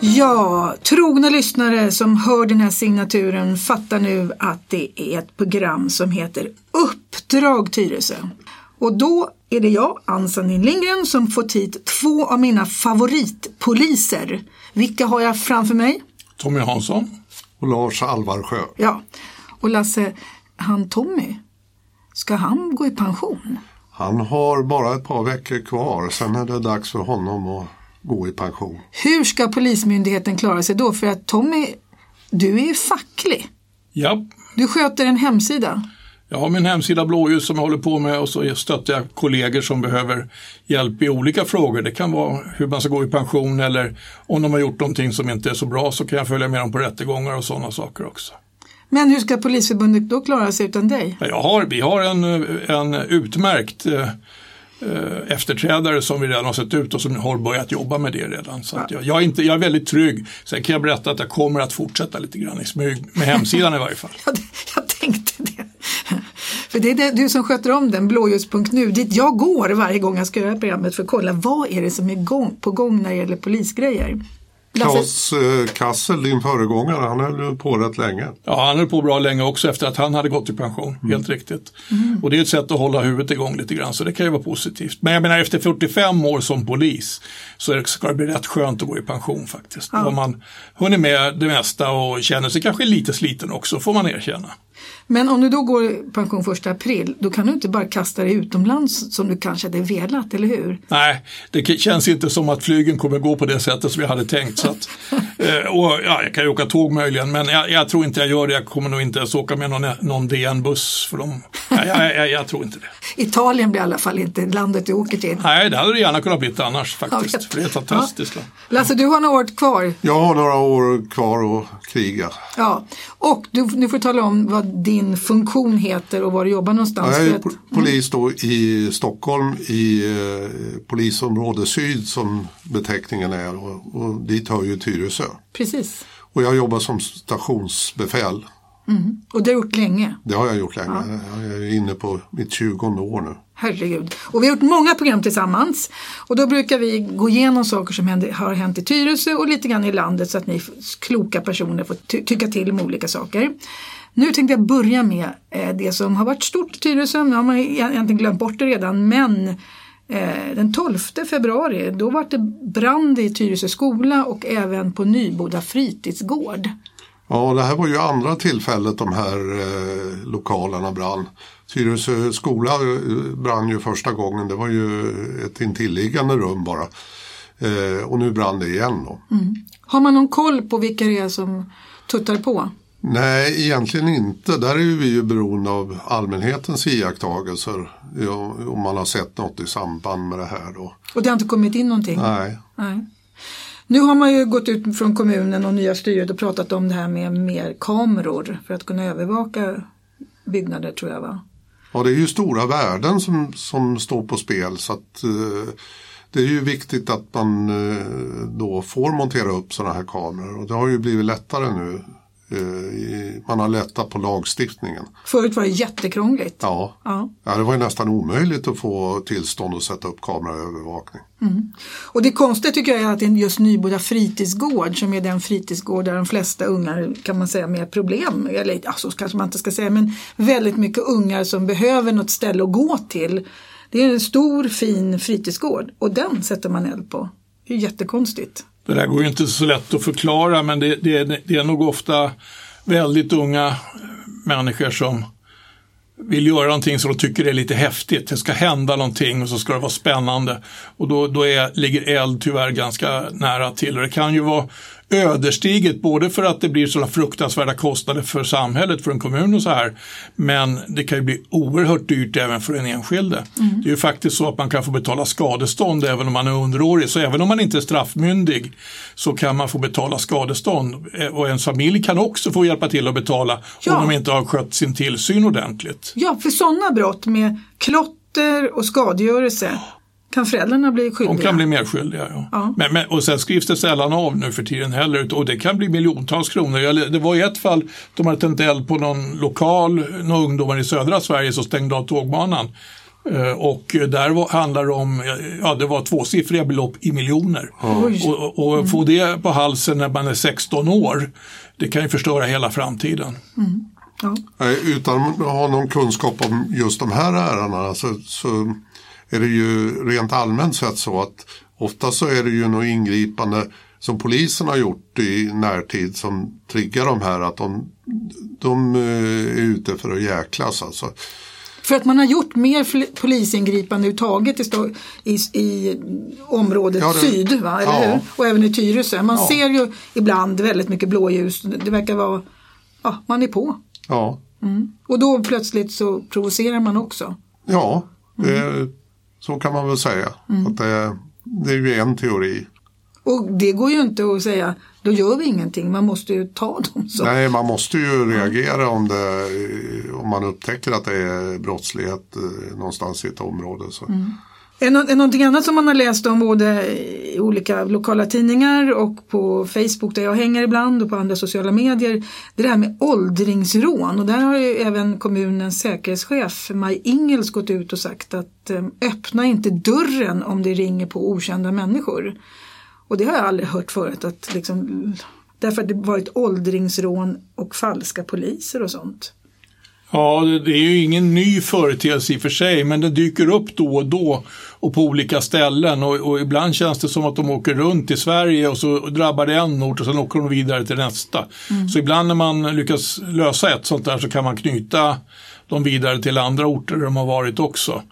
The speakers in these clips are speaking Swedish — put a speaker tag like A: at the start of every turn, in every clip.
A: Ja, trogna lyssnare som hör den här signaturen fattar nu att det är ett program som heter Uppdrag Tyresö. Och då är det jag, Ann-Sandin Lindgren, som fått hit två av mina favoritpoliser. Vilka har jag framför mig?
B: Tommy Hansson.
C: Och Lars Alvarsjö.
A: Ja, och Lasse, han Tommy, ska han gå i pension?
C: Han har bara ett par veckor kvar, sen är det dags för honom att gå i pension.
A: Hur ska Polismyndigheten klara sig då? För att Tommy, du är ju facklig.
B: Ja,
A: Du sköter en hemsida.
B: jag har min hemsida Blåljus som jag håller på med och så stöttar jag kollegor som behöver hjälp i olika frågor. Det kan vara hur man ska gå i pension eller om de har gjort någonting som inte är så bra så kan jag följa med dem på rättegångar och sådana saker också.
A: Men hur ska Polisförbundet då klara sig utan dig?
B: Ja, Jag har, vi har en, en utmärkt eh, efterträdare som vi redan har sett ut och som har börjat jobba med det redan. Så att jag, jag, är inte, jag är väldigt trygg. Sen kan jag berätta att jag kommer att fortsätta lite grann i smyg, med hemsidan i varje fall.
A: Ja, det- jag tänkte det. För det är det, du som sköter om den, blåljus.nu, dit jag går varje gång jag ska göra programmet för att kolla vad är det som är gång, på gång när det gäller polisgrejer.
C: Claes eh, Kassel, din föregångare, han höll på rätt länge.
B: Ja, han höll på bra länge också efter att han hade gått i pension, helt riktigt. Och det är ett sätt att hålla huvudet igång lite grann, så det kan ju vara positivt. Men jag menar efter 45 år som polis så ska det bli rätt skönt att gå i pension faktiskt. Då har man hunnit med det mesta och känner sig kanske lite sliten också, får man erkänna.
A: Men om du då går i pension första april, då kan du inte bara kasta dig utomlands som du kanske hade velat, eller hur?
B: Nej, det känns inte som att flygen kommer gå på det sättet som jag hade tänkt. Så att, eh, och, ja, jag kan ju åka tåg möjligen, men jag, jag tror inte jag gör det. Jag kommer nog inte ens åka med någon, någon DN-buss. För dem. Nej, jag, jag, jag tror inte det.
A: Italien blir i alla fall inte landet du åker till.
B: Nej, det hade det gärna kunnat bli annars faktiskt. För det är fantastiskt land.
A: Lasse, du har några år kvar.
C: Jag har några år kvar att kriga.
A: Ja, och du, du får tala om vad din funktion heter och var du jobbar någonstans.
C: Jag är polis då i Stockholm i eh, polisområde syd som beteckningen är och, och dit hör ju Tyresö.
A: Precis.
C: Och jag jobbar som stationsbefäl.
A: Och det har du gjort länge.
C: Det har jag gjort länge. Jag är inne på mitt 20 år nu.
A: Herregud. Och vi har gjort många program tillsammans. Och då brukar vi gå igenom saker som händer, har hänt i Tyresö och lite grann i landet så att ni kloka personer får ty- tycka till om olika saker. Nu tänkte jag börja med eh, det som har varit stort i Tyresö. Nu har man ju egentligen glömt bort det redan. Men eh, den 12 februari då var det brand i Tyresö skola och även på Nyboda fritidsgård.
C: Ja, det här var ju andra tillfället de här eh, lokalerna brann. Tyresö skola eh, brann ju första gången. Det var ju ett intilliggande rum bara. Eh, och nu brann det igen då.
A: Har man någon koll på vilka det är som tuttar på?
C: Nej, egentligen inte. Där är vi ju beroende av allmänhetens iakttagelser. Om man har sett något i samband med det här då.
A: Och det har inte kommit in någonting?
C: Nej.
A: Nej. Nu har man ju gått ut från kommunen och nya styret och pratat om det här med mer kameror för att kunna övervaka byggnader tror jag va?
C: Ja, det är ju stora värden som, som står på spel så att eh, det är ju viktigt att man eh, då får montera upp sådana här kameror och det har ju blivit lättare nu. Eh, man har lättat på lagstiftningen.
A: Förut var det jättekrångligt.
C: Ja.
A: Ja.
C: ja, det var ju nästan omöjligt att få tillstånd att sätta upp kameraövervakning.
A: Och det konstiga tycker jag är att det är just Nyboda fritidsgård som är den fritidsgård där de flesta ungar kan man säga med problem, eller så kanske man inte ska säga, men väldigt mycket ungar som behöver något ställe att gå till. Det är en stor fin fritidsgård och den sätter man eld på. Det är jättekonstigt.
B: Det där går ju inte så lätt att förklara men det, det, det är nog ofta väldigt unga människor som vill göra någonting som de tycker är lite häftigt. Det ska hända någonting och så ska det vara spännande. Och då, då är, ligger eld tyvärr ganska nära till. Och det kan ju vara ödesdigert både för att det blir sådana fruktansvärda kostnader för samhället, för en kommun och så här. Men det kan ju bli oerhört dyrt även för den enskilde. Det är ju faktiskt så att man kan få betala skadestånd även om man är underårig. Så även om man inte är straffmyndig så kan man få betala skadestånd. Eh, Och ens familj kan också få hjälpa till att betala
A: Ja.
B: om de inte har skött sin tillsyn ordentligt.
A: Ja, för sådana brott med klotter och skadegörelse kan föräldrarna bli skyldiga.
B: De kan bli medskyldiga. Ja.
A: Ja.
B: Men, men, och sen skrivs det sällan av nu för tiden heller och det kan bli miljontals kronor. Jag, det var i ett fall de hade tänt eld på någon lokal, några ungdomar i södra Sverige som stängde av tågbanan. Eh, Och där var, handlar det om, ja det var tvåsiffriga belopp i miljoner.
A: Oj.
B: Och, och få det på halsen när man är 16 år, det kan ju förstöra hela framtiden.
A: Ja.
C: Nej, Utan att ha någon kunskap om just de här ärendena så, så är det ju rent allmänt sett så att ofta så är det ju något ingripande som polisen har gjort i närtid som triggar de här att de, de eh, är ute för att jäklas alltså.
A: För att man har gjort mer polisingripande överhuvudtaget i, i, i området
C: Ja, det-
A: syd, va? eller
C: ja.
A: hur? Och även i Tyresö. Man
C: Ja.
A: ser ju ibland väldigt mycket blåljus. Det verkar vara, ja, man är på.
C: Ja,
A: Och då plötsligt så provocerar man också.
C: ja det, så kan man väl säga. Att det, det är ju en teori.
A: Och det går ju inte att säga, då gör vi ingenting. Man måste ju ta dem så.
C: Nej, man måste ju reagera om, det, om man upptäcker att det är brottslighet eh, någonstans i ett område. Så.
A: Är, det någonting annat som man har läst om både i olika lokala tidningar och på Facebook där jag hänger ibland och på andra sociala medier. Det är det här med åldringsrån och där har ju även kommunens säkerhetschef Maj Ingels gått ut och sagt att eh, öppna inte dörren om det ringer på okända människor. Och det har jag aldrig hört förut att liksom, därför att det varit åldringsrån och falska poliser och sånt.
B: Ja, det, är ju ingen ny företeelse i och för sig, men det dyker upp då och då och på olika ställen och, och ibland känns det som att de åker runt i Sverige och så drabbar det en ort och sen åker de vidare till nästa. Så ibland när man lyckas lösa ett sånt där så kan man knyta dem vidare till andra orter där de har varit också.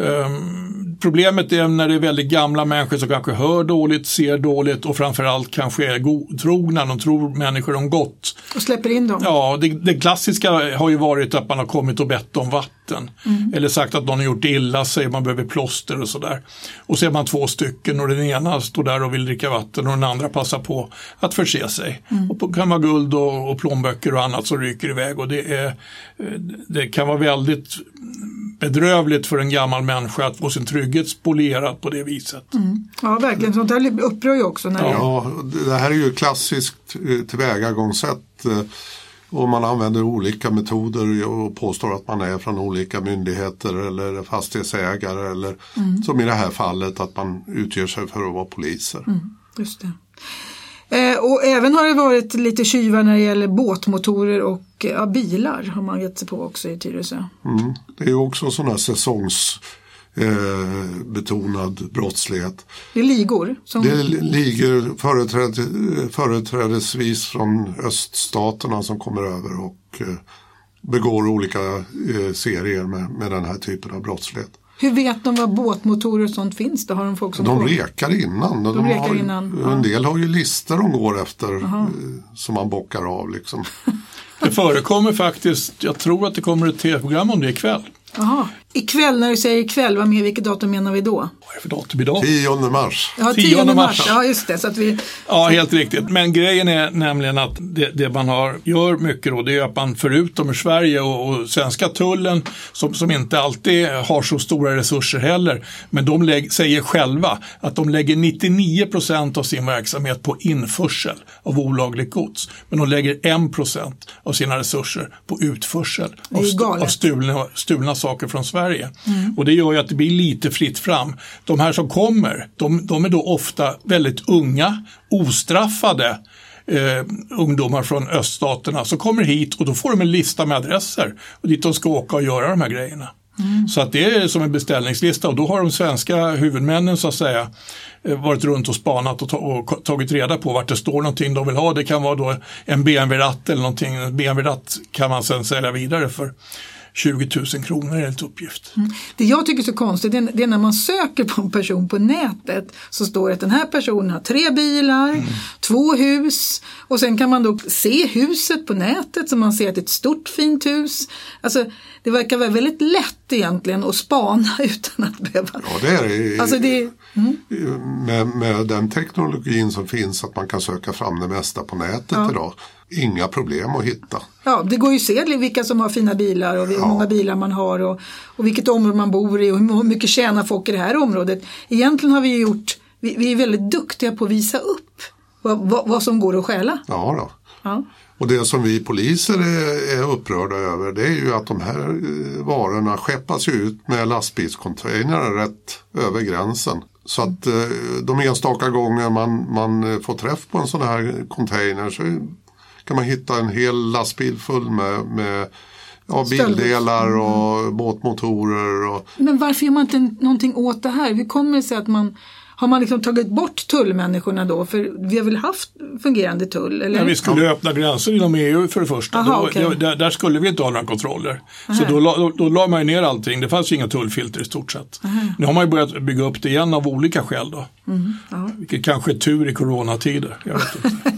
B: Ehm, problemet är när det är väldigt gamla människor som kanske hör dåligt, ser dåligt och framförallt kanske är godtrogna, de tror människor om gott.
A: Och släpper in dem.
B: Ja, det, det klassiska har ju varit att man har kommit och bett om vatten. Eller sagt att någon har gjort illa sig, man behöver plåster och sådär. Och så är man två stycken och den ena står där och vill dricka vatten och den andra passar på att förse sig. Och det kan vara guld och, och plånböcker och annat som ryker iväg och det, är, eh, det kan vara väldigt bedrövligt för en gammal människa att få sin trygghet spolierad på det viset.
A: Ja, verkligen. Sånt där upprör ju också. När det,
C: Ja, det här är ju klassiskt eh, tillvägagångssätt. eh, Och man använder olika metoder och påstår att man är från olika myndigheter eller fastighetsägare eller som i det här fallet att man utger sig för att vara poliser.
A: Just det. Eh, och även har det varit lite tjuvar när det gäller båtmotorer och ja, bilar har man gett sig på också i Tyresö.
C: Mm. Det är också sån här säsongsbetonad eh, betonad brottslighet.
A: Det är ligor. Som,
C: Det ligger företräd, företrädesvis från öststaterna som kommer över och eh, begår olika eh, serier med, med den här typen av brottslighet.
A: Hur vet de vad båtmotorer och sånt finns? Det har de folk som
C: De rekar innan. De,
A: rekar
C: har,
A: innan, ja.
C: En del har ju listor de går efter eh, som man bockar av. Liksom.
B: Det förekommer faktiskt, jag tror att det kommer ett tv-program om det ikväll.
A: Jaha. Ikväll, när du säger ikväll, vad med, vilket datum menar vi då?
B: Vad är det för datum idag?
C: 10 mars.
A: Ja,
B: 10
A: 10 mars. Ja, just det. Så att vi,
B: Ja, helt riktigt. Men grejen är nämligen att det, det man har, gör mycket då, det är att man förutom ur Sverige och, och svenska tullen, som, som inte alltid har så stora resurser heller, men de lägg, säger själva att de lägger 99 procent av sin verksamhet på införsel av olagligt gods. Men de lägger 1 procent av sina resurser på utförsel av, st- av stulna, stulna saker från Sverige. Och det gör ju att det blir lite fritt fram. De här som kommer, de, de är då ofta väldigt unga, ostraffade eh, ungdomar från öststaterna som kommer hit och då får de en lista med adresser och dit de ska åka och göra de här grejerna. Så att det är som en beställningslista och då har de svenska huvudmännen så att säga eh, varit runt och spanat och tagit reda på vart det står någonting de vill ha. Det kan vara då en BMW-ratt eller någonting. En BMW-ratt kan man sen sälja vidare för 20 000 kronor enligt uppgift.
A: det jag tycker är så konstigt det är, när man söker på en person på nätet så står det att den här personen har tre bilar, två hus och sen kan man då se huset på nätet så man ser att det är ett stort fint hus. Alltså det verkar vara väldigt lätt egentligen att spana utan att behöva...
C: Ja, det är det.
A: Alltså det, mm,
C: med, med den teknologin som finns att man kan söka fram det mesta på nätet idag. Inga problem att hitta.
A: ja, det går ju att se vilka som har fina bilar och hur många bilar man har och, och vilket område man bor i och hur mycket tjänar folk i det här området. Egentligen har vi gjort, vi, vi är väldigt duktiga på att visa upp vad, vad, vad som går att stjäla.
C: Ja, då.
A: Ja.
C: Och det som vi poliser är, är upprörda över det är ju att de här eh, varorna skeppas ut med lastbilscontainrar rätt över gränsen. Så att eh, de enstaka gånger man, man får träff på en sån här container så kan man hitta en hel lastbil full med, med ja, bildelar och båtmotorer. Och...
A: Men varför gör man inte någonting åt det här? Hur kommer det sig att man har man liksom tagit bort tullmänniskorna då? För vi har väl haft fungerande tull? Eller?
B: Ja, vi skulle öppna gränser inom EU för det första.
A: Aha,
B: då,
A: okay.
B: där, där, skulle vi inte ha några kontroller. Aha. Så då, då, då la man ner allting. Det fanns inga tullfilter i stort sett. Aha. Nu har man ju börjat bygga upp det igen av olika skäl. Då. Mm, ja. Vilket kanske är tur i coronatider. Jag vet
A: inte.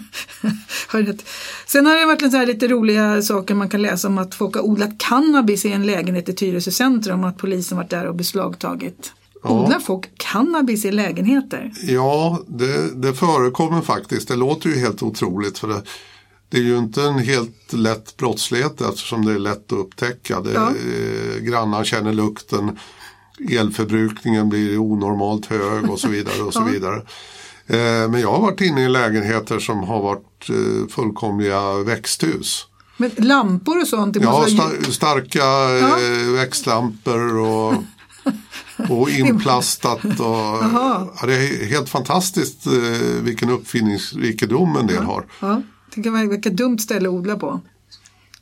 A: Sen har det varit lite, lite roliga saker man kan läsa om att folk har odlat cannabis i en lägenhet i Tyresö centrum och att polisen varit där och beslagtagit Ja. Odlar folk cannabis i lägenheter?
C: Ja, det, det förekommer faktiskt. Det låter ju helt otroligt. för det, det är ju inte en helt lätt brottslighet eftersom det är lätt att upptäcka. Det, ja. eh, grannar känner lukten, elförbrukningen blir onormalt hög och så vidare. och så vidare. Eh, men jag har varit inne i lägenheter som har varit eh, fullkomliga växthus.
A: Men lampor och sånt?
C: ja, sta starka ja. Eh, växtlampor och och inplastat. Och, ja, det är helt fantastiskt eh, vilken uppfinningsrikedom en del ja, har.
A: Ja. Tänk vilket dumt ställe att odla på.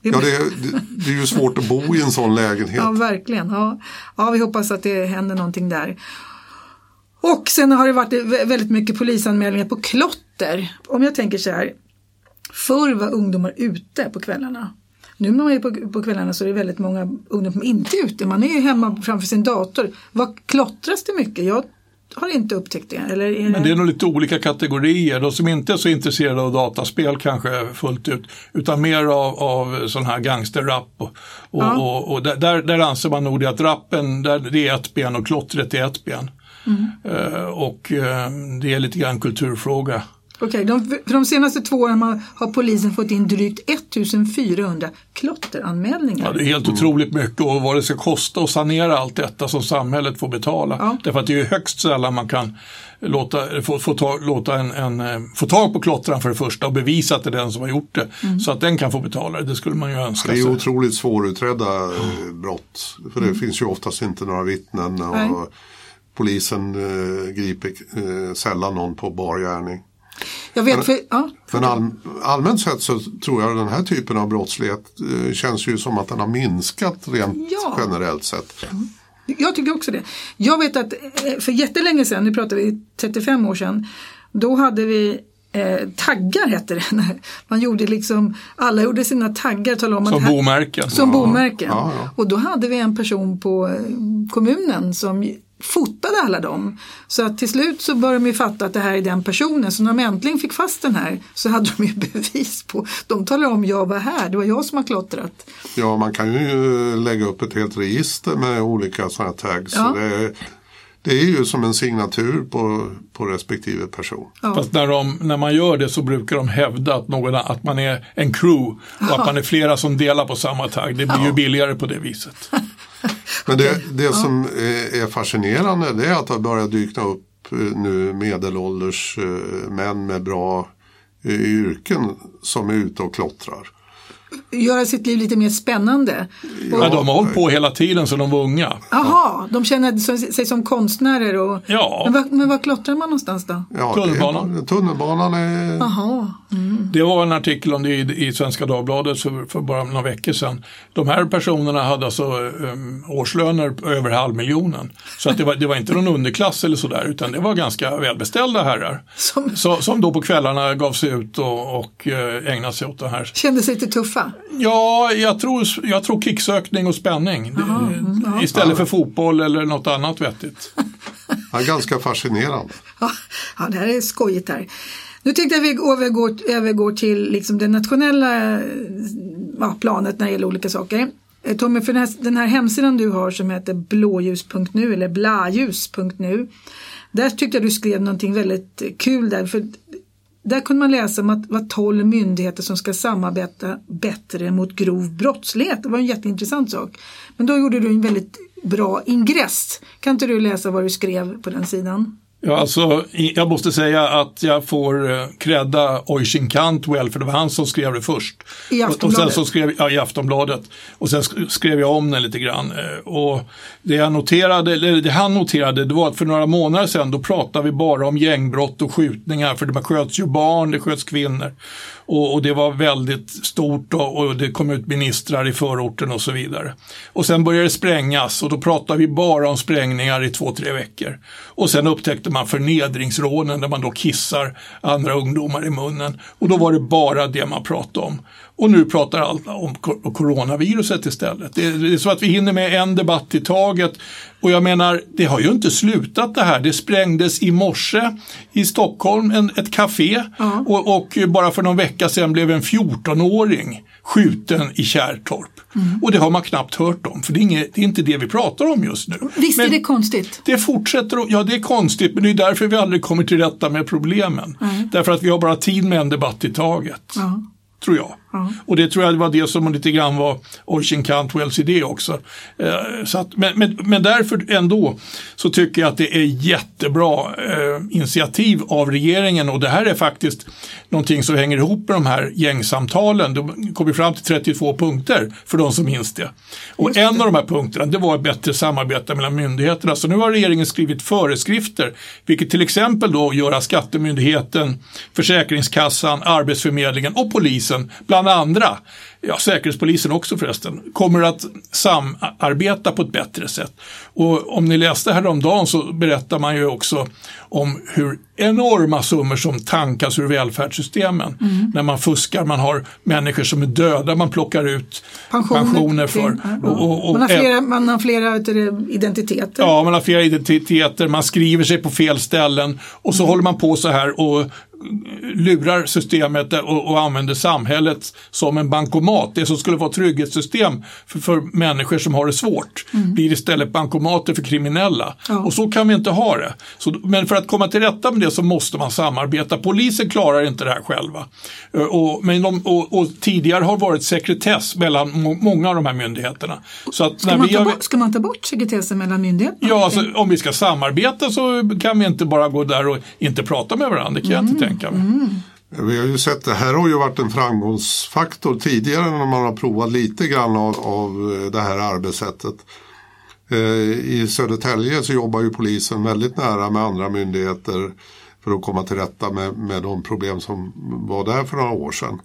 C: Det ja, det är, det är ju svårt att bo i en sån lägenhet.
A: Ja, verkligen. Ja. ja, vi hoppas att det händer någonting där. Och sen har det varit väldigt mycket polisanmälningar på klotter. Om jag tänker så här, förr var ungdomar ute på kvällarna. Nu när man är på, på kvällarna så är det väldigt många ungdomar som inte är ute. Man är ju hemma framför sin dator. Vad klottras det mycket? Jag har inte upptäckt det. Eller
B: är det... Men det är nog lite olika kategorier. De som inte är så intresserade av dataspel kanske fullt ut. Utan mer av, av sån här gangsterrap. Och, och, ja. och, och där, där anser man nog det att rappen där det är ett ben och klottret är ett ben. Mm. Uh, och uh, det är lite grann kulturfråga.
A: Okej, okay, de, för de senaste två åren har polisen fått in drygt 1400 klotteranmälningar.
B: Ja, det är helt otroligt mycket och vad det ska kosta att sanera allt detta som samhället får betala. Ja. Därför att det är högst sällan man kan låta, få, få, ta, låta en, en, eh, få tag på klottraren för det första och bevisa att det är den som har gjort det. Mm. Så att den kan få betala det, det skulle man ju önska
C: sig. Det är otroligt svårutredda mm. brott. För det mm. finns ju oftast inte några vittnen. Och polisen eh, griper eh, sällan någon på bar gärning.
A: Jag vet, för, ja,
C: men all, allmänt sett så tror jag den här typen av brottslighet eh, känns ju som att den har minskat rent ja. generellt sett.
A: Mm. Jag tycker också det. Jag vet att eh, för jättelänge sedan, nu pratar vi 35 år sedan, då hade vi Eh, taggar hette det. Man gjorde liksom, alla gjorde sina taggar. Om
B: som bomärken.
A: Som ja. bomärken. Ja, ja. Och då hade vi en person på eh, kommunen som fotade alla dem. Så att till slut så började de ju fatta att det här är den personen. Så när de äntligen fick fast den här så hade de ju bevis på. De talade om jag var här, det var jag som har klottrat.
C: Ja, man kan ju lägga upp ett helt register med olika sådana här tags. Ja. Så det, det är ju som en signatur på, på respektive person.
B: Ja. Fast när, de, när man gör det så brukar de hävda att, någon, att man är en crew och ja. att man är flera som delar på samma tagg. Det blir ja. ju billigare på det viset.
C: Men det, det som är fascinerande det är att det har börjat dyka upp eh, nu medelålders eh, män med bra eh, yrken som är ute och klottrar
A: göra sitt liv lite mer spännande.
B: Ja, och, de har hållit på hela tiden sedan de var unga.
A: Jaha, de känner sig som konstnärer. Och,
B: ja.
A: men, var, men var klottrar man någonstans då?
C: Ja, tunnelbanan. tunnelbanan är...
A: Aha.
B: Mm. Det var en artikel om det i, i Svenska Dagbladet för, för, bara några veckor sedan. De här personerna hade alltså um, årslöner över halvmiljonen. Så att det, var, det var inte någon underklass eller sådär utan det var ganska välbeställda herrar. Som, så, som då på kvällarna gav sig ut och, och uh, ägnade sig åt det här.
A: Kände sig lite tuffa?
B: Ja, jag tror, jag tror kicksökning och spänning. Aha, aha. Istället för fotboll eller något annat vettigt.
C: Ja, ganska fascinerande.
A: Ja, det här är skojigt här. Nu tänkte jag att vi övergår, övergår till liksom det nationella ja, planet när det gäller olika saker. Eh, Tommy, för den här, den här hemsidan du har som heter blåljus.nu eller blaljus.nu där tyckte jag du skrev någonting väldigt kul där. För där kunde man läsa om att det var 12 myndigheter som ska samarbeta bättre mot grov brottslighet. Det var en jätteintressant sak. Men då gjorde du en väldigt bra ingress. Kan inte du läsa vad du skrev på den sidan?
B: Ja, alltså, jag måste säga att jag får eh, credda Oisin Cantwell för det var han som skrev det först.
A: I
B: Och, och sen
A: Aftonbladet?
B: så skrev, ja, i Aftonbladet. Och sen sk- skrev jag om den lite grann. Eh, Och det jag noterade, eller det han noterade, det var att för några månader sedan då pratade vi bara om gängbrott och skjutningar. För det sköts ju barn, det sköts kvinnor. Och, och det var väldigt stort och, och det kom ut ministrar i förorten och så vidare. Och sen började det sprängas och då pratade vi bara om sprängningar i två, tre veckor. Och sen upptäckte man förnedringsrånen där man då kissar andra ungdomar i munnen. Och då var det bara det man pratade om. Och nu pratar alla om coronaviruset istället. Det är, är så att vi hinner med en debatt i taget. Och jag menar, det har ju inte slutat det här. Det sprängdes i morse i Stockholm, en, ett café. Och, och bara för någon vecka sedan blev en 14-åring skjuten i Kärrtorp. Och det har man knappt hört om, för det är, inget, det är inte det vi pratar om just nu.
A: Visst är
B: Men-
A: det konstigt?
B: det fortsätter, ja det är konstigt men det är därför vi aldrig kommer till rätta med problemen. Därför att vi har bara tid med en debatt i taget. Tror jag. Och det tror jag var det som lite grann var Oisin Cantwells idé också. Eh, så att, men, men, men därför ändå så tycker jag att det är jättebra eh, initiativ av regeringen och det här är faktiskt någonting som hänger ihop med de här gängsamtalen. De kom fram till 32 punkter för de som minns det. Och en av de här punkterna det var ett bättre samarbete mellan myndigheterna. Så nu har regeringen skrivit föreskrifter vilket till exempel då gör att Skattemyndigheten, Försäkringskassan, Arbetsförmedlingen och polisen bland andra, ja Säkerhetspolisen också förresten, kommer att samarbeta på ett bättre sätt. Och om ni läste häromdagen så berättar man ju också om hur enorma summor som tankas ur välfärdssystemen när man fuskar. Man har människor som är döda man plockar ut pensioner, för.
A: till- ja.
B: Och- och- och-
A: man har flera, man har flera identiteter.
B: Ja, man har flera identiteter, man skriver sig på fel ställen och så håller man på så här och lurar systemet och, och använder samhället som en bankomat. Det som skulle vara trygghetssystem för, för människor som har det svårt blir istället bankomater för kriminella.
A: Ja.
B: Och så kan vi inte ha det. Så, men för att komma till rätta med det så måste man samarbeta. Polisen klarar inte det här själva. Eh, Och, men de, och, och tidigare har varit sekretess mellan må, många av de här myndigheterna. Så att
A: Ska, man
B: vi
A: ta bort, ska man ta bort sekretessen mellan myndigheterna?
B: Ja, alltså, om vi ska samarbeta så kan vi inte bara gå där och inte prata med varandra. Det kan jag
A: Mm.
B: inte tänka mig.
C: Vi har ju sett det här har ju varit en framgångsfaktor tidigare när man har provat lite grann av, av eh, det här arbetssättet. Eh, I Södertälje så jobbar ju polisen väldigt nära med andra myndigheter för att komma till rätta med, med de problem som var där för några år sedan.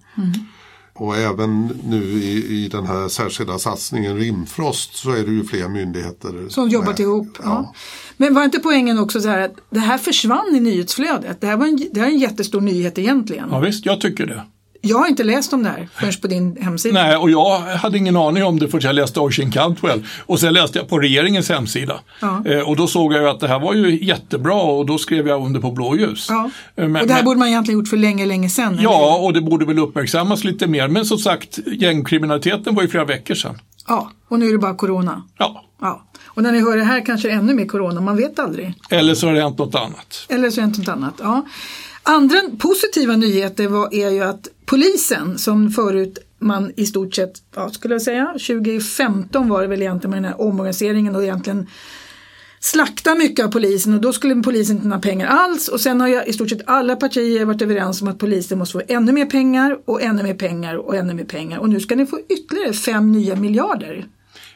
C: Och även nu i, i den här särskilda satsningen Rimfrost så är det ju fler myndigheter
A: Som jobbat
C: med.
A: ihop. Ja. Men var inte poängen också så här att det här försvann i nyhetsflödet? Det här, var en, det här är en jättestor nyhet egentligen.
B: Ja, visst, jag tycker det.
A: Jag har inte läst om det här förrän på din hemsida.
B: Nej, och jag hade ingen aning om det förrän jag läste Oisin Cantwell. Och sen läste jag på regeringens hemsida.
A: Ja.
B: Eh, och då såg jag att det här var ju jättebra och då skrev jag under på blåljus.
A: Ja.
B: Eh, men-
A: och det här
B: men-
A: borde man egentligen gjort för länge, länge sedan. eller?
B: Ja, och det borde väl uppmärksammas lite mer. Men som sagt, gängkriminaliteten var ju flera veckor sedan.
A: ja. Och nu är det bara corona.
B: Ja,
A: Ja. Och när ni hör det här kanske ännu mer corona, man vet aldrig.
B: eller så har det hänt något annat.
A: Eller så är det något annat. Ja. Andra positiva nyheter var, är ju att polisen som förut man i stort sett, ja, skulle jag säga, 2015 var det väl egentligen med den här omorganiseringen och egentligen slakta mycket av polisen och då skulle polisen inte ha pengar alls och sen har jag i stort sett alla partier varit överens om att polisen måste få ännu mer pengar och ännu mer pengar och ännu mer pengar och nu ska ni få ytterligare fem nya miljarder.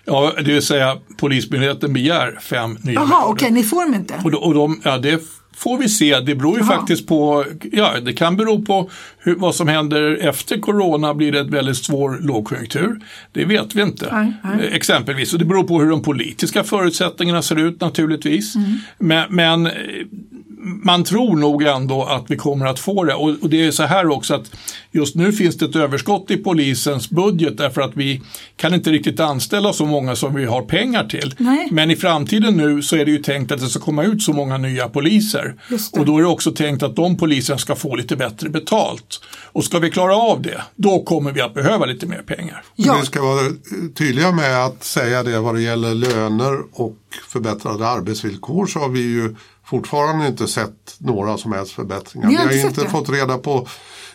B: Ja, det vill säga Polismyndigheten begär fem nya
A: Jaha,
B: miljarder.
A: okej, ni får dem inte.
B: Och, de, och de, ja, det får vi se. Det beror ju
A: Jaha.
B: faktiskt på, ja det kan bero på hur, vad som händer efter corona. Blir det ett väldigt svår lågkonjunktur? Det vet vi inte.
A: Nej, nej.
B: Eh, Exempelvis. Och det beror på hur de politiska förutsättningarna ser ut naturligtvis.
A: Mm.
B: Men, men man tror nog ändå att vi kommer att få det. Och, och det är så här också att just nu finns det ett överskott i polisens budget därför att vi kan inte riktigt anställa så många som vi har pengar till.
A: Nej.
B: Men i framtiden nu så är det ju tänkt att det ska komma ut så många nya poliser. Och då är det också tänkt att de poliserna ska få lite bättre betalt. Och ska vi klara av det, då kommer vi att behöva lite mer pengar.
A: Ja.
C: Vi ska vara tydliga med att säga det vad det gäller löner och förbättrade arbetsvillkor så har vi ju fortfarande inte sett några som helst förbättringar. Vi
A: har inte
C: inte fått reda på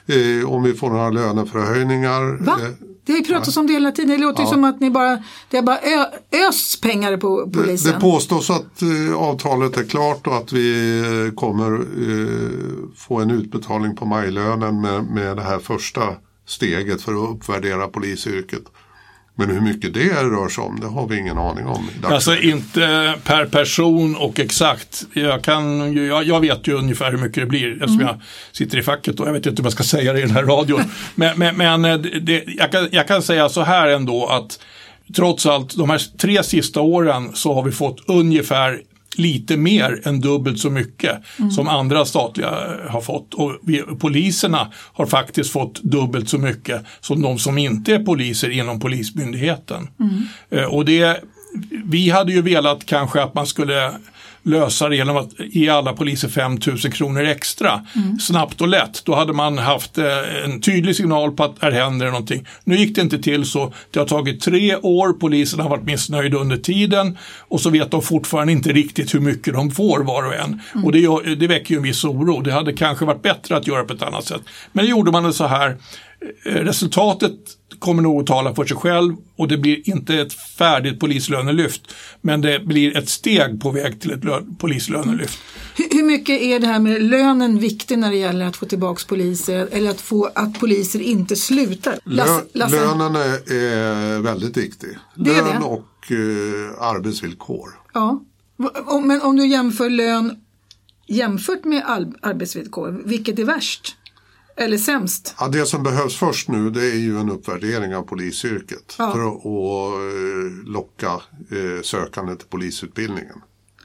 C: eh, om vi får några löneförhöjningar.
A: Va?
C: Eh,
A: Det har ju pratats om det hela tiden. Det låter
C: Ja.
A: som att ni bara, det har bara ö- pengar på polisen.
C: Det, det påstås att eh, avtalet är klart och att vi eh, kommer eh, få en utbetalning på majlönen med, med det här första steget för att uppvärdera polisyrket. Men hur mycket det rör sig om, det har vi ingen aning om.
B: Alltså inte per person och exakt. Jag, kan, jag, jag vet ju ungefär hur mycket det blir eftersom mm. jag sitter i facket och jag vet inte hur man ska säga det i den här radion. men men, men eh, det, jag, kan, jag kan säga så här ändå att trots allt de här tre sista åren så har vi fått ungefär lite mer än dubbelt så mycket mm. som andra statliga har fått. Och vi, poliserna har faktiskt fått dubbelt så mycket som de som inte är poliser inom Polismyndigheten. Mm. Eh, och det, vi hade ju velat kanske att man skulle lösa det genom att ge alla poliser 5 000 kronor extra mm. snabbt och lätt. Då hade man haft eh, en tydlig signal på att här händer det någonting. Nu gick det inte till så. Det har tagit tre år, polisen har varit missnöjda under tiden och så vet de fortfarande inte riktigt hur mycket de får var och en. Mm. Och det, det väcker ju en viss oro. Det hade kanske varit bättre att göra på ett annat sätt. Men det gjorde man det så här. Eh, resultatet kommer nog att tala för sig själv och det blir inte ett färdigt polislönelyft. Men det blir ett steg på väg till ett polislönelyft.
A: Hur mycket är det här med lönen viktig när det gäller att få tillbaka poliser eller att få att poliser inte slutar?
C: Lasse, Lasse. Lönen är, är, väldigt viktig. Lön det det. och eh, arbetsvillkor.
A: Ja, men om du jämför lön jämfört med arbetsvillkor, vilket är värst? Eller sämst?
C: Ja, det som behövs först nu det är ju en uppvärdering av polisyrket ja. för att och, eh, locka eh, sökande till polisutbildningen.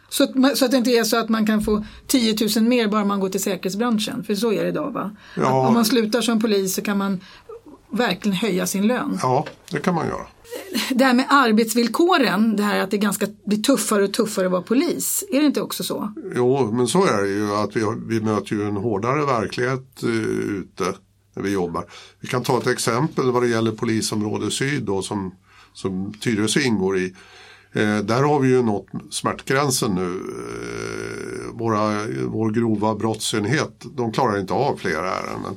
A: Så att, så att det inte är så att man kan få 10 000 mer bara man går till säkerhetsbranschen. För så är det idag va? Ja. om man slutar som polis så kan man verkligen höja sin lön.
C: Ja, det kan man göra.
A: Det här med arbetsvillkoren, det här att det ganska, blir tuffare och tuffare att vara polis. Är det inte också så?
C: Jo, men så är det ju. Att vi, vi möter ju en hårdare verklighet uh, ute när vi jobbar. Vi kan ta ett exempel vad det gäller polisområde syd då, som, som Tyresö ingår i. Eh, där har vi ju nått smärtgränsen nu. Eh, våra, vår grova brottsenhet, de klarar inte av fler ärenden.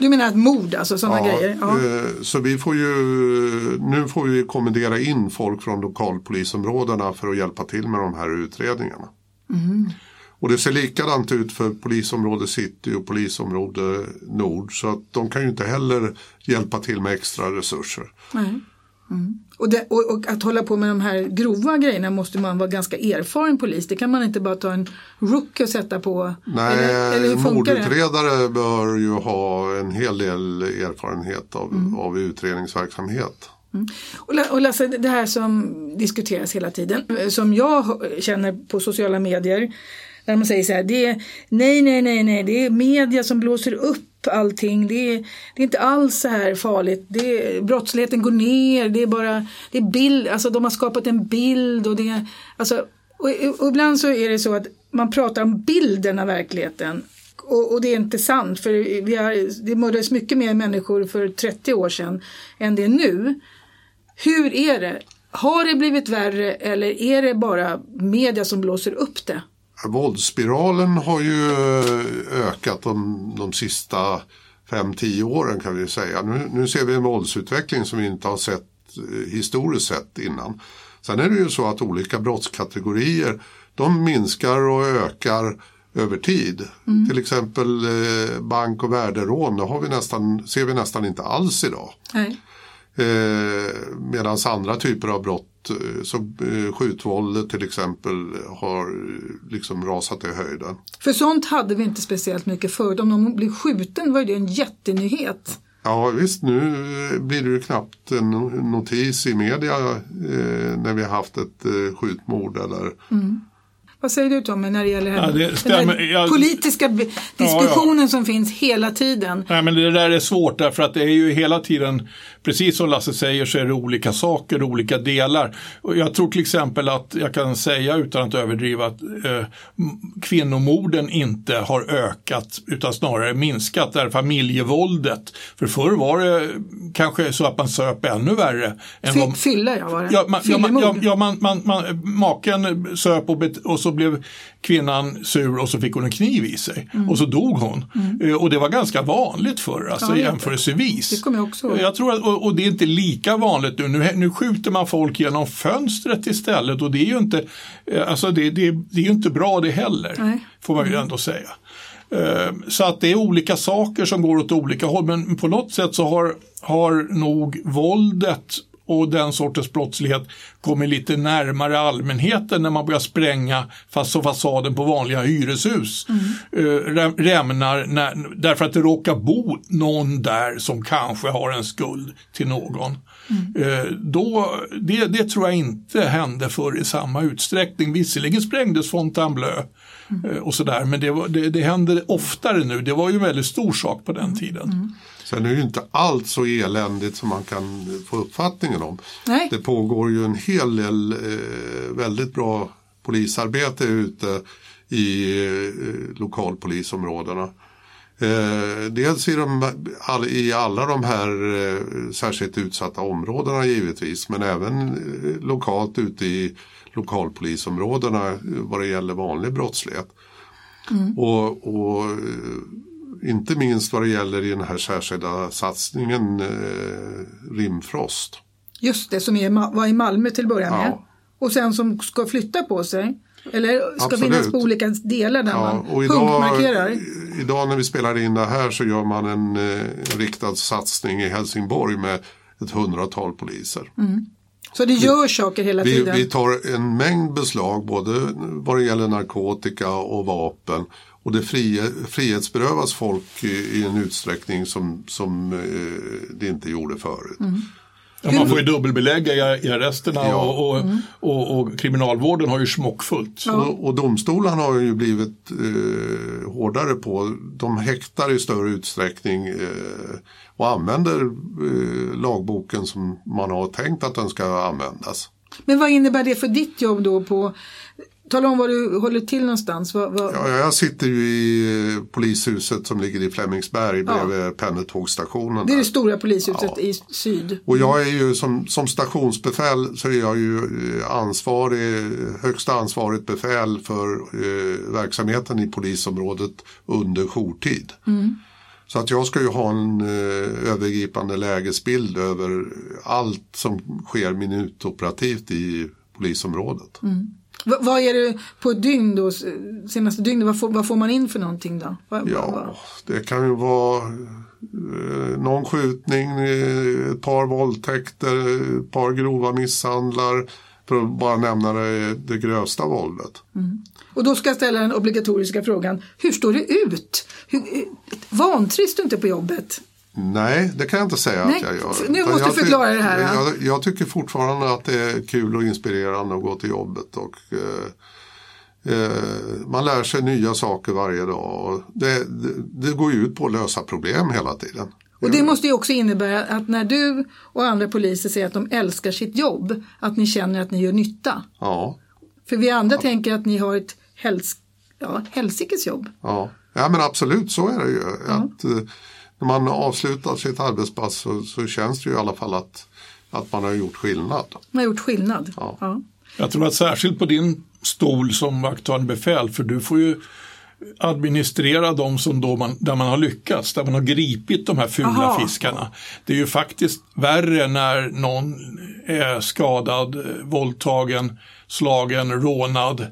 A: Du menar att mord, alltså sådana ja, grejer? Ja.
C: Eh, så vi får ju, nu får vi kommendera in folk från lokalpolisområdena för att hjälpa till med de här utredningarna. Mm. Och det ser likadant ut för polisområde city och polisområde nord. Så att de kan ju inte heller hjälpa till med extra resurser.
A: Nej. Mm. Och, det, och, och, att hålla på med de här grova grejerna måste man vara ganska erfaren polis. Det kan man inte bara ta en rook och sätta på.
C: Nej, eller, eller mordutredare det? bör ju ha en hel del erfarenhet av, mm. av utredningsverksamhet.
A: Mm. Och Lasse, det här som diskuteras hela tiden, som jag känner på sociala medier, där man säger så här, det är, nej, nej, nej, nej, det är media som blåser upp allting. Det är, det är inte alls så här farligt. Det är, brottsligheten går ner. Det är bara det är bild, alltså de har skapat en bild. Och, det, alltså, och, och ibland så är det så att man pratar om bilden av verkligheten. Och, och det är inte sant för vi har, det mördades mycket mer människor för 30 år sedan än det är nu. Hur är det? Har det blivit värre eller är det bara media som blåser upp det?
C: Våldsspiralen har ju eh, ökat de, de sista 5-10 åren kan vi säga. Nu, nu ser vi en våldsutveckling som vi inte har sett eh, historiskt sett innan. Sen är det ju så att olika brottskategorier de minskar och ökar över tid. Mm. Till exempel eh, bank och värderån, det har vi nästan, ser vi nästan inte alls idag. Eh, Medan andra typer av brott så eh, skjutvåldet till exempel har eh, liksom rasat i höjden.
A: För sånt hade vi inte speciellt mycket förut. Om någon blir skjuten var det en jättenyhet.
C: Ja visst, nu blir det ju knappt en notis i media eh, när vi har haft ett eh, skjutmord eller mm.
A: Vad säger du Tommy när det gäller ja, det stämmer. den jag, politiska diskussionen ja, ja. som finns hela tiden?
B: Nej, men det där är svårt därför att det är ju hela tiden, precis som Lasse säger, så är det olika saker, olika delar. Och jag tror till exempel att jag kan säga utan att överdriva att eh, kvinnomorden inte har ökat utan snarare minskat. Där familjevåldet, för förr var det kanske så att man söp ännu värre.
A: Än Fylla ja var det.
B: Ja, man, ja, man, man, man, maken söp och, bet, och så så blev kvinnan sur och så fick hon en kniv i sig och så dog hon. Eh, Och det var ganska vanligt förr, alltså
A: Ja,
B: jämförelsevis.
A: Det kommer jag också.
B: Jag tror att, och, och det är inte lika vanligt nu. nu. Nu skjuter man folk genom fönstret istället och det är ju inte, eh, alltså det, det, det är ju inte bra det heller,
A: Nej.
B: får man ju ändå säga. Eh, Så att det är olika saker som går åt olika håll men på något sätt så har, har nog våldet och den sortens brottslighet kommit lite närmare allmänheten när man börjar spränga fast fasaden på vanliga hyreshus eh, räm- rämnar när, därför att det råkar bo någon där som kanske har en skuld till någon. Eh, då, det, det tror jag inte hände förr i samma utsträckning. Visserligen sprängdes Fontainebleau eh, och sådär men det, var, det, det händer oftare nu. Det var ju en väldigt stor sak på den tiden.
C: Sen är det ju inte allt så eländigt som man kan få uppfattningen om.
A: Nej.
C: Det pågår ju en hel del eh, väldigt bra polisarbete ute i eh, lokalpolisområdena. Eh, dels i, de, all, i alla de här eh, särskilt utsatta områdena givetvis men även eh, lokalt ute i lokalpolisområdena eh, vad det gäller vanlig brottslighet. Och, och eh, inte minst vad det gäller i den här särskilda satsningen eh, Rimfrost.
A: Just det, som är, var i Malmö till att börja med.
C: Ja.
A: Och sen som ska flytta på sig. Eller ska
C: Absolut.
A: finnas på olika delar där
C: Ja,
A: man
C: och idag,
A: punktmarkerar.
C: idag när vi spelar in det här så gör man en eh, riktad satsning i Helsingborg med ett hundratal poliser.
A: Så det gör saker hela
C: Vi,
A: tiden.
C: vi tar en mängd beslag både vad det gäller narkotika och vapen. Och det frie, frihetsberövas folk i, en utsträckning som, som eh, det inte gjorde förut.
B: Ja, man får ju dubbelbelägga i, arresterna
C: Ja.
B: och, och, och, och kriminalvården har ju smockfullt.
C: Och, och domstolarna har ju blivit eh, hårdare på, de häktar i större utsträckning eh, och använder eh, lagboken som man har tänkt att den ska användas.
A: Men vad innebär det för ditt jobb då på Tala om var du håller till någonstans. Vad, vad...
C: Ja, jag sitter ju i eh, polishuset som ligger i Flemingsberg bredvid pendeltågsstationen.
A: Det är det stora polishuset
C: Ja.
A: i syd.
C: Och jag är ju som, som stationsbefäl så är jag ju eh, ansvarig, högsta ansvarigt befäl för eh, verksamheten i polisområdet under jourtid. Så att jag ska ju ha en eh, övergripande lägesbild över allt som sker minutoperativt i polisområdet.
A: Va, vad är det på ett dygn då, senaste dygnet? Vad får, vad får man in för någonting då? Va, va,
C: Ja,
A: va?
C: det kan ju vara eh, någon skjutning, eh, ett par våldtäkter, ett par grova misshandlar. För att bara nämna det, det grövsta våldet.
A: Och då ska jag ställa den obligatoriska frågan. Hur står det ut? Hur, eh, vantrivs du inte på jobbet?
C: Nej, det kan jag inte säga
A: Nej,
C: att jag gör.
A: nu måste
C: jag
A: du förklara det här, ja.
C: Jag, jag tycker fortfarande att det är kul och inspirerande att gå till jobbet. Och, eh, eh, man lär sig nya saker varje dag. Det, det, det går ju ut på att lösa problem hela tiden.
A: Och det måste ju också innebära att när du och andra poliser säger att de älskar sitt jobb, att ni känner att ni gör nytta.
C: Ja,
A: För vi andra tänker att ni har ett häls ja, helsikes jobb.
C: ja. ja, men absolut så är det ju. Att, eh, när man avslutar sitt arbetspass så, så känns det ju i alla fall att, att man har gjort skillnad.
A: Man har gjort skillnad.
C: Ja.
B: Jag tror att särskilt på din stol som vakthavande befäl, för du får ju administrera de som då man, där man har lyckats, där man har gripit de här fula
A: Aha.
B: fiskarna. Det är ju faktiskt värre när någon är skadad, våldtagen, slagen, rånad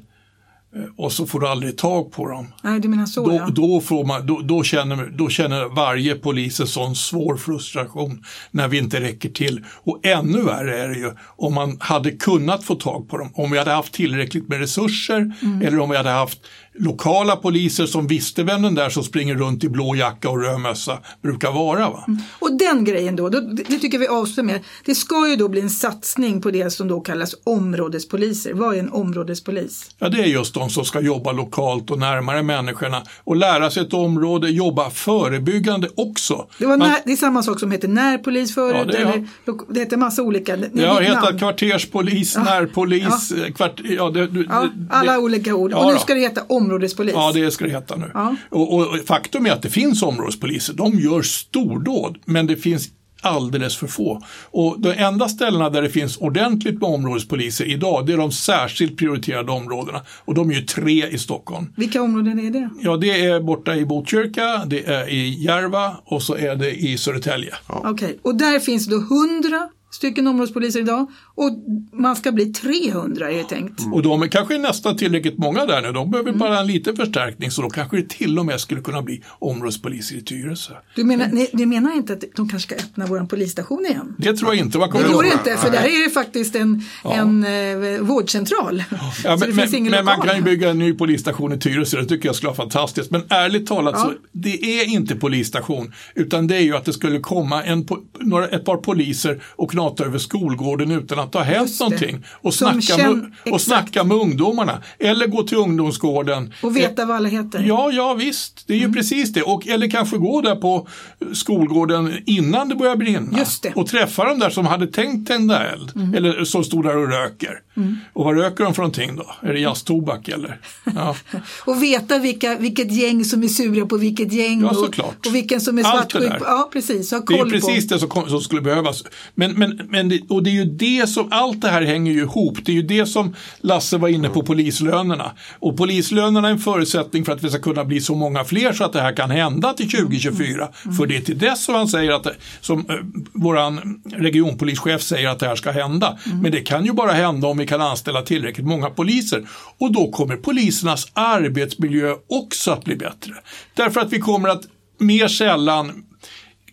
B: och så får du aldrig tag på dem.
A: Nej, du menar så
B: Då,
A: ja.
B: då, får man, då, då, känner, då känner varje polis en sån svår frustration när vi inte räcker till. Och ännu värre är det ju om man hade kunnat få tag på dem, om vi hade haft tillräckligt med resurser
A: Mm.
B: eller om vi hade haft lokala poliser som visste vem den där som springer runt i blå jacka och röd mössa brukar vara. Va?
A: Och den grejen då, då, det tycker vi avslutar med. Det ska ju då bli en satsning på det som då kallas områdespoliser. Vad är en områdespolis?
B: Ja, det är just de som ska jobba lokalt och närmare människorna och lära sig ett område, jobba förebyggande också.
A: Det, var
B: Man-
A: när, det är samma sak som heter närpolis förut.
B: Ja, det
A: eller, lo- det heter massa olika det,
B: Det har
A: namn.
B: hetat kvarterspolis, närpolis, eh, kvart, ja, det,
A: Ja, alla olika ord.
B: Ja,
A: och nu ska det heta områdespolis.
B: Ja, det ska det heta nu.
A: Ja.
B: Och, och faktum är att det finns områdespoliser. De gör stordåd, men det finns alldeles för få. Och de enda ställena där det finns ordentligt med områdespoliser idag, det är de särskilt prioriterade områdena. Och de är ju tre i Stockholm.
A: Vilka områden är det?
B: Ja, det är borta i Botkyrka, det är i Järva och så är det i Södertälje.
A: Okej, okay. och där finns då 100 stycken områdespoliser idag och man ska bli 300 är det tänkt.
B: Mm. Och de är kanske nästan tillräckligt många där nu. De behöver mm. bara en liten förstärkning så då kanske det till och med skulle kunna bli områdespoliser i Tyresö.
A: Du menar, ni, ni menar inte att de kanske ska öppna vår polisstation igen?
B: Det tror jag inte. Vad
A: det går inte för där är det faktiskt en, ja. en eh, vårdcentral.
B: Ja, men, men, men man kan ju bygga en ny polisstation i Tyresö, det tycker jag skulle vara fantastiskt. Men ärligt talat ja. så det är inte polisstation utan det är ju att det skulle komma en, några, ett par poliser och knata över skolgården utan att har hänt någonting. Och snacka, med, och snacka med ungdomarna. Eller gå till ungdomsgården.
A: Och veta vad alla heter.
B: Ja, ja visst. Det är ju mm. precis det. Och, eller kanske gå där på skolgården innan det börjar brinna.
A: Det.
B: Och träffa de där som hade tänkt tända eld. Mm. Eller som stod där och röker. Mm. Och vad röker de för någonting då? Är det jazztobak eller? Ja.
A: och veta vilka, vilket gäng som är sura på vilket gäng.
B: Ja.
A: Och, och vilken som är svartsjuk. Ja, precis. Ha
B: koll det är precis på. det som, som skulle behövas. Men, men men, det, och det är ju det som, allt det här hänger ju ihop. Det är ju det som Lasse var inne på, polislönerna. Och polislönerna är en förutsättning för att vi ska kunna bli så många fler så att det här kan hända till 2024. Mm. För det är till dess som han säger att, som eh, våran regionpolischef säger att det här ska hända. Mm. Men det kan ju bara hända om vi kan anställa tillräckligt många poliser. Och då kommer polisernas arbetsmiljö också att bli bättre. Därför att vi kommer att mer sällan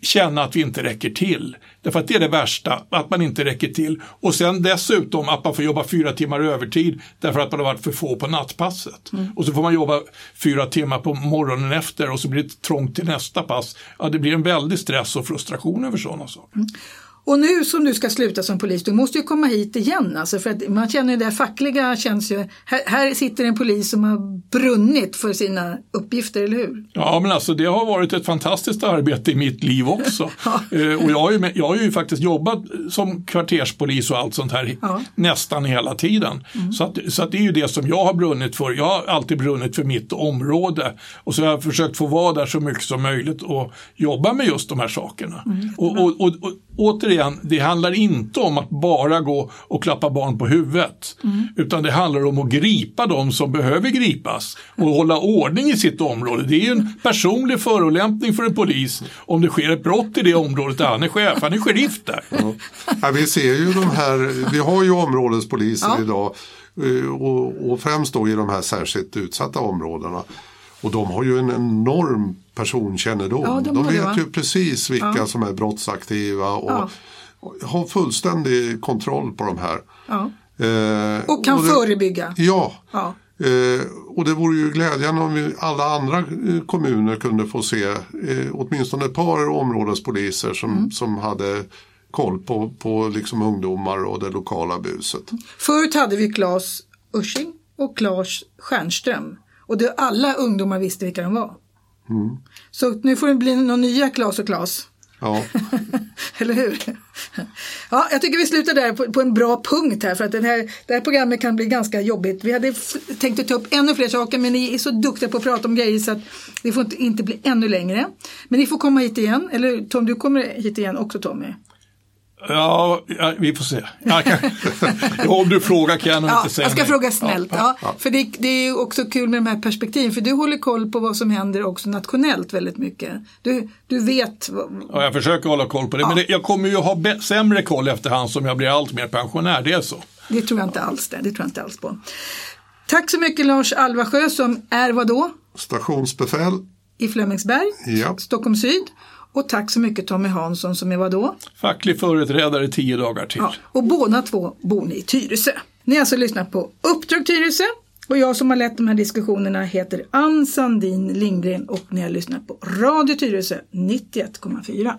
B: känna att vi inte räcker till. Därför att det är det värsta, att man inte räcker till. Och sen dessutom att man får jobba fyra timmar övertid därför att man har varit för få på nattpasset. Mm. Och så får man jobba fyra timmar på morgonen efter och så blir det trångt till nästa pass. Ja, det blir en väldig stress och frustration över sådana saker. Mm.
A: Och nu som du ska sluta som polis, du måste ju komma hit igen. Alltså för att man känner ju det fackliga känns ju, här, här, sitter en polis som har brunnit för sina uppgifter, eller hur?
B: Ja, men alltså det har varit ett fantastiskt arbete i mitt liv också. ja. eh, och jag har, ju, jag har ju faktiskt jobbat som kvarterspolis och allt sånt här ja. nästan hela tiden. Mm. Så, att, så att det är ju det som jag har brunnit för. Jag har alltid brunnit för mitt område och så har jag försökt få vara där så mycket som möjligt och jobba med just de här sakerna. Mm. och, och, och, och återigen, det handlar inte om att bara gå och klappa barn på huvudet. Mm. Utan det handlar om att gripa de som behöver gripas och hålla ordning i sitt område. Det är ju en personlig förolämpning för en polis om det sker ett brott i det området där han är chef. Han är sheriff där.
C: Ja. Ja, vi ser ju de här, vi har ju områdespoliser ja. idag eh, och, och främst då i de här särskilt utsatta områdena. Och de har ju en enorm personkännedom. Ja, de, de vet det, ju precis vilka ja. som är brottsaktiva och ja. har fullständig kontroll på de här.
A: Eh, och kan och det, förebygga.
C: Ja. Eh, och det vore ju glädjande om vi, alla andra eh, kommuner kunde få se eh, åtminstone ett par områdespoliser som, mm. som hade koll på, på liksom ungdomar och det lokala buset.
A: Förut hade vi Claes Ursing och Claes Stjernström. Och det, alla ungdomar visste vilka de var. Mm. Så nu får det bli några nya Klas och Klas.
C: Ja.
A: Eller hur? ja, jag tycker vi slutar där på, på, en bra punkt här för att den här, det här programmet kan bli ganska jobbigt. Vi hade tänkt att ta upp ännu fler saker men ni är så duktiga på att prata om grejer så att det får inte, inte bli ännu längre. Men ni får komma hit igen, eller Tom du kommer hit igen också Tommy.
B: Ja, ja, vi får se. Kan, om du frågar kan jag nog
A: ja,
B: inte säga
A: Jag ska nej. fråga snällt. Ja, ja. För det, det, är också kul med de här perspektiven. För du håller koll på vad som händer också nationellt väldigt mycket. Du, du vet.
B: Ja, jag försöker hålla koll på det. Men det, jag kommer ju ha sämre koll efterhand som jag blir allt mer pensionär. Det är så.
A: Det tror jag inte alls det. Det tror jag inte alls på. Tack så mycket Lars Alvasjö som är vad då?
C: Stationsbefäl.
A: I Flemingsberg,
C: ja.
A: Stockholm syd. Och tack så mycket Tommy Hansson som är vad då?
B: Facklig företrädare tio dagar till. Ja,
A: och båda två bor ni i Tyresö. Ni har alltså lyssnat på Uppdrag Tyresö och jag som har lett de här diskussionerna heter Ann Sandin Lindgren och ni har lyssnat på Radio Tyresö 91,4.